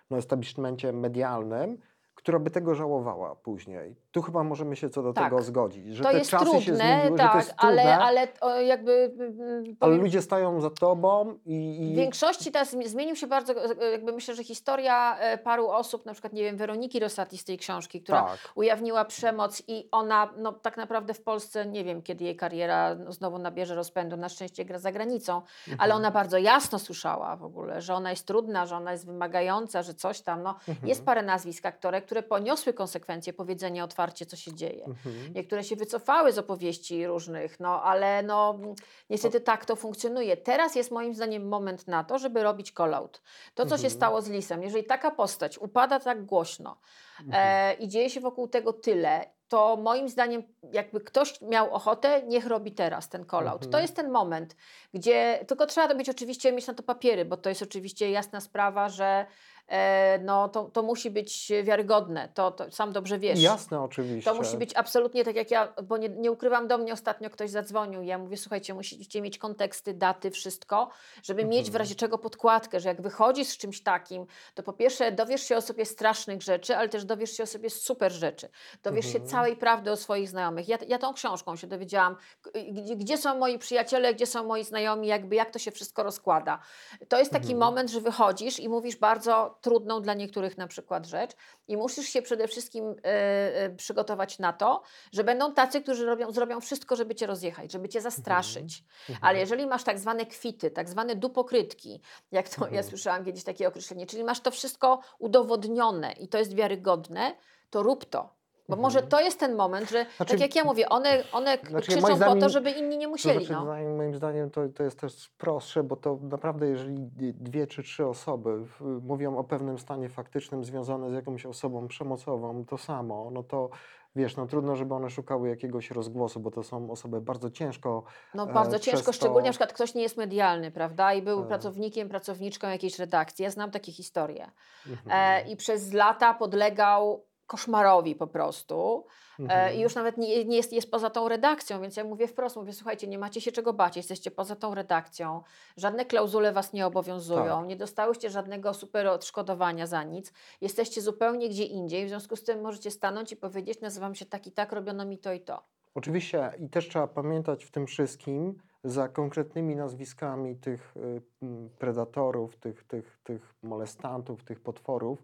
no, establishmencie medialnym, która by tego żałowała później. Tu chyba możemy się co do Tak. tego zgodzić, że To te jest czasy się trudne, zmieniły, że to tak, jest trudne, ale, ale o, jakby. mm, ale powiem- ludzie stają za tobą i... i... W większości teraz zmi- zmienił się bardzo, e, jakby myślę, że historia e, paru osób, na przykład, nie wiem, Weroniki Rosati z tej książki, która Tak. ujawniła przemoc i ona, no tak naprawdę w Polsce, nie wiem kiedy jej kariera no, znowu nabierze rozpędu, na szczęście gra za granicą, ale Mhm. ona bardzo jasno słyszała w ogóle, że ona jest trudna, że ona jest wymagająca, że coś tam, no Mhm. jest parę nazwisk aktorek, które poniosły konsekwencje powiedzenia otwarcie, co się dzieje. Mhm. Niektóre się wycofały z opowieści różnych, no ale no niestety tak to funkcjonuje. Teraz jest moim zdaniem moment na to, żeby robić call-out. To, co się Mhm. stało z Lisem, jeżeli taka postać upada tak głośno Mhm. e, i dzieje się wokół tego tyle, to moim zdaniem jakby ktoś miał ochotę, niech robi teraz ten call-out. To Mhm. jest ten moment, gdzie tylko trzeba to być oczywiście, mieć na to papiery, bo to jest oczywiście jasna sprawa, że e, no, to, to musi być wiarygodne, to, to sam dobrze wiesz. Jasne, oczywiście. To musi być absolutnie tak jak ja, bo nie, nie ukrywam, do mnie ostatnio ktoś zadzwonił. Ja mówię, słuchajcie, musicie mieć konteksty, daty, wszystko, żeby mieć w Mhm. razie czego podkładkę, że jak wychodzisz z czymś takim, to po pierwsze dowiesz się o sobie strasznych rzeczy, ale też dowiesz się o sobie super rzeczy. Dowiesz Mhm. się całej prawdy o swoich znajomych. Ja, ja tą książką się dowiedziałam, gdzie, gdzie są moi przyjaciele, gdzie są moi znajomi, jakby jak to się wszystko rozkłada. To jest taki Mhm. moment, że wychodzisz i mówisz bardzo trudną dla niektórych na przykład rzecz i musisz się przede wszystkim e, e, przygotować na to, że będą tacy, którzy robią, zrobią wszystko, żeby cię rozjechać, żeby cię zastraszyć. Mhm. Ale jeżeli masz tak zwane kwity, tak zwane dupokrytki, jak to ja Mhm. słyszałam kiedyś takie określenie, czyli masz to wszystko udowodnione i to jest wiarygodne, to rób to. Bo może Mhm. to jest ten moment, że Znaczy- tak jak ja mówię, one, one Znaczy, krzyczą moim po to, zdaniem- żeby inni nie To musieli. znaczy, no. zdaniem- moim zdaniem to, to jest też prostsze, bo to naprawdę, jeżeli dwie czy trzy osoby mówią o pewnym stanie faktycznym związanym z jakąś osobą przemocową, to samo, no to wiesz, no trudno, żeby one szukały jakiegoś rozgłosu, bo to są osoby bardzo ciężko. No e, bardzo ciężko, to- szczególnie na przykład ktoś nie jest medialny, prawda? I był Tak. pracownikiem, pracowniczką jakiejś redakcji. Ja znam takie historie. Mhm. E, I przez lata podlegał koszmarowi po prostu. E, Mhm. I już nawet nie, nie jest, jest poza tą redakcją, więc ja mówię wprost, mówię, słuchajcie, nie macie się czego bać, jesteście poza tą redakcją, żadne klauzule was nie obowiązują, Tak. nie dostałyście żadnego super odszkodowania za nic, jesteście zupełnie gdzie indziej, w związku z tym możecie stanąć i powiedzieć, nazywam się tak i tak, robiono mi to i to. Oczywiście i też trzeba pamiętać w tym wszystkim, za konkretnymi nazwiskami tych y, predatorów, tych, tych, tych molestantów, tych potworów,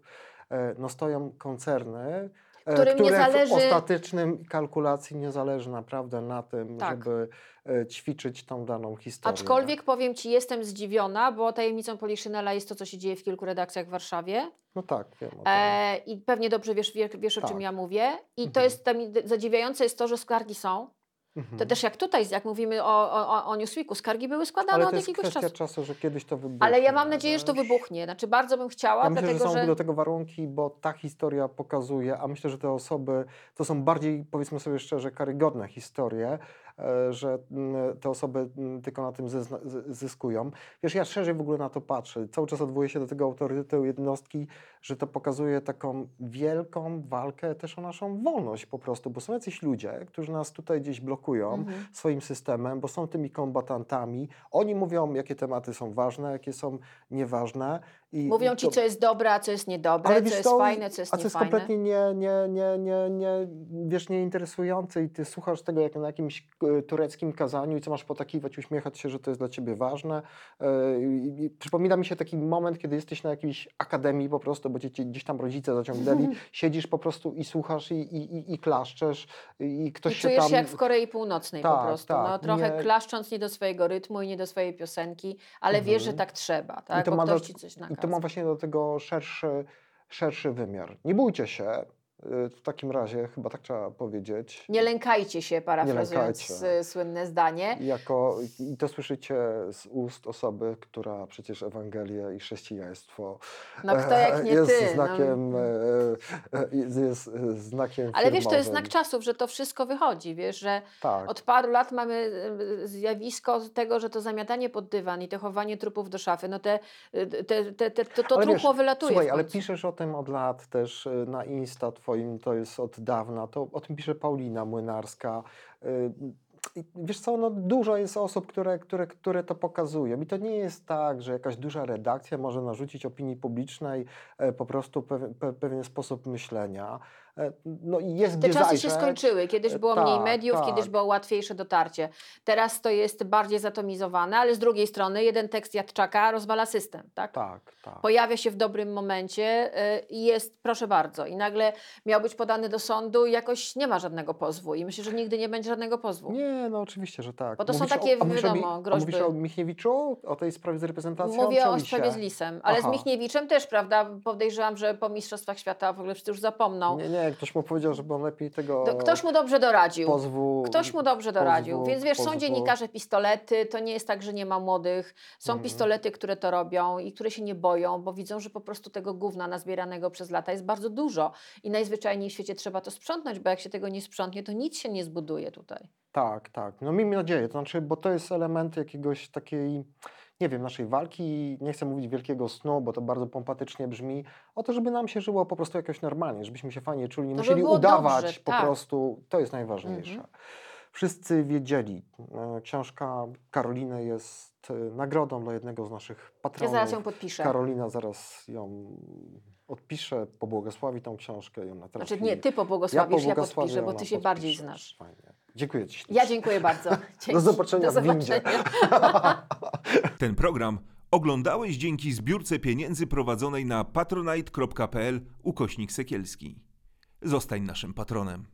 no stoją koncerny, e, Którym nie które zależy- w ostatecznym kalkulacji nie zależy naprawdę na tym, Tak. żeby e, ćwiczyć tą daną historię. Aczkolwiek powiem Ci, jestem zdziwiona, bo tajemnicą Poliszynela jest to, co się dzieje w kilku redakcjach w Warszawie. No tak, wiem o tym. E, I pewnie dobrze wiesz, wie- wiesz o czym Tak. ja mówię. I to Mhm. jest tam, zadziwiające jest to, że skargi są. To Mhm. też jak tutaj, jak mówimy o, o, o- Newsweeku, skargi były składane Ale od to jakiegoś czasu. czasu, że kiedyś to wybuchnie. Ale ja mam nadzieję, że to wybuchnie. Znaczy bardzo bym chciała, Ja myślę, że dlatego są że... do tego warunki, bo ta historia pokazuje, a myślę, że te osoby to są bardziej, powiedzmy sobie szczerze, karygodne historie, że mm, te osoby mm, tylko na tym zyskują. Wiesz, ja szerzej w ogóle na to patrzę. Cały czas odwołuję się do tego autorytetu jednostki, że to pokazuje taką wielką walkę też o naszą wolność po prostu, bo są jacyś ludzie, którzy nas tutaj gdzieś blokują Mhm. swoim systemem, bo są tymi kombatantami. Oni mówią, jakie tematy są ważne, jakie są nieważne. I Mówią i Ci, to- co jest dobre, a co jest niedobre, ale co wiesz jest co, fajne, co jest a co jest kompletnie nie, nie, nie, nie, nie, wiesz, nieinteresujące i ty słuchasz tego jak na jakimś e, tureckim kazaniu i co masz potakiwać, uśmiechać się, że to jest dla ciebie ważne. E, i- i Przypomina mi się taki moment, kiedy jesteś na jakiejś akademii po prostu, bo cię cię gdzieś tam rodzice zaciągnęli, siedzisz po prostu i słuchasz i, i, i, i klaszczesz i ktoś I się czujesz tam... się jak w Korei Północnej po Tak, prostu. no, tak, trochę nie- klaszcząc nie do swojego rytmu i nie do swojej piosenki, ale wiesz, że Mhm. tak trzeba, I tak? to Bo ma, ktoś Ci coś I to ma właśnie do tego szerszy, szerszy wymiar. Nie bójcie się, w takim razie chyba tak trzeba powiedzieć. Nie lękajcie się, parafrazując lękajcie. s- słynne zdanie. Jako, I to słyszycie z ust osoby, która przecież Ewangelię i chrześcijaństwo No kto jak nie jest ty. znakiem, no. e, e, jest, jest e, znakiem Ale wiesz, to jest firmowym. znak czasów, że to wszystko wychodzi, wiesz, że Tak, od paru lat mamy e, zjawisko tego, że to zamiatanie pod dywan i to chowanie trupów do szafy, no te, e, te, te, te, to, to wiesz, wylatuje Słuchaj, ale piszesz o tym od lat też y, na Insta twoim, to jest od dawna, to o tym pisze Paulina Młynarska. Y, i Wiesz co, no dużo jest osób, które, które, które to pokazują i to nie jest tak, że jakaś duża redakcja może narzucić opinii publicznej e, po prostu pew, pe, pewien sposób myślenia. E, No jest Te czasy się skończyły. Kiedyś E, było mniej tak, mediów, tak. kiedyś było łatwiejsze dotarcie. Teraz to jest bardziej zatomizowane, ale z drugiej strony jeden tekst Jadczaka rozwala system, tak? Tak, tak. Pojawia się w dobrym momencie y, i jest, proszę bardzo, i nagle miał być podany do sądu i jakoś nie ma żadnego pozwu. I myślę, że nigdy nie będzie żadnego pozwu. Nie, no oczywiście, że tak. Bo to są Mówisz o- takie, mówisz o Mi- wiadomo, Mówisz groźby. o Michniewiczu? O tej sprawie z reprezentacją? Mówię o sprawie z Lisem, ale Aha. z Michniewiczem też, prawda? Podejrzewam, że po Mistrzostwach Świata w ogóle wszyscy już zapomną. Nie, nie, ktoś mu powiedział, żeby on lepiej tego Do, ktoś mu dobrze doradził. pozwu... Ktoś mu dobrze doradził. pozwu- Więc wiesz, są pozwu- dziennikarze pistolety, to nie jest tak, że nie ma młodych. Są Mhm. pistolety, które to robią i które się nie boją, bo widzą, że po prostu tego gówna nazbieranego przez lata jest bardzo dużo. I najzwyczajniej w świecie trzeba to sprzątnąć, bo jak się tego nie sprzątnie, to nic się nie zbuduje tutaj. Tak, tak. No miejmy nadzieję, to znaczy, bo to jest element jakiegoś takiej, nie wiem, naszej walki, nie chcę mówić wielkiego snu, bo to bardzo pompatycznie brzmi, o to, żeby nam się żyło po prostu jakoś normalnie, żebyśmy się fajnie czuli, nie żeby musieli udawać dobrze, po tak. prostu, to jest najważniejsze. Mhm. Wszyscy wiedzieli, e, książka Karoliny jest e, nagrodą dla jednego z naszych Ja patronów. zaraz ją podpiszę. Karolina zaraz ją odpisze, pobłogosławi tą książkę ona trafi. Znaczy nie, ty pobłogosławisz, ja, pobłogosławię, podpiszę, bo ty się bardziej znasz. Fajnie. Dziękuję Ci. Ja dziękuję bardzo. Dzięki. Do zobaczenia Do zobaczenia. Ten program oglądałeś dzięki zbiórce pieniędzy prowadzonej na patronite.pl ukośnik sekielski. Zostań naszym patronem.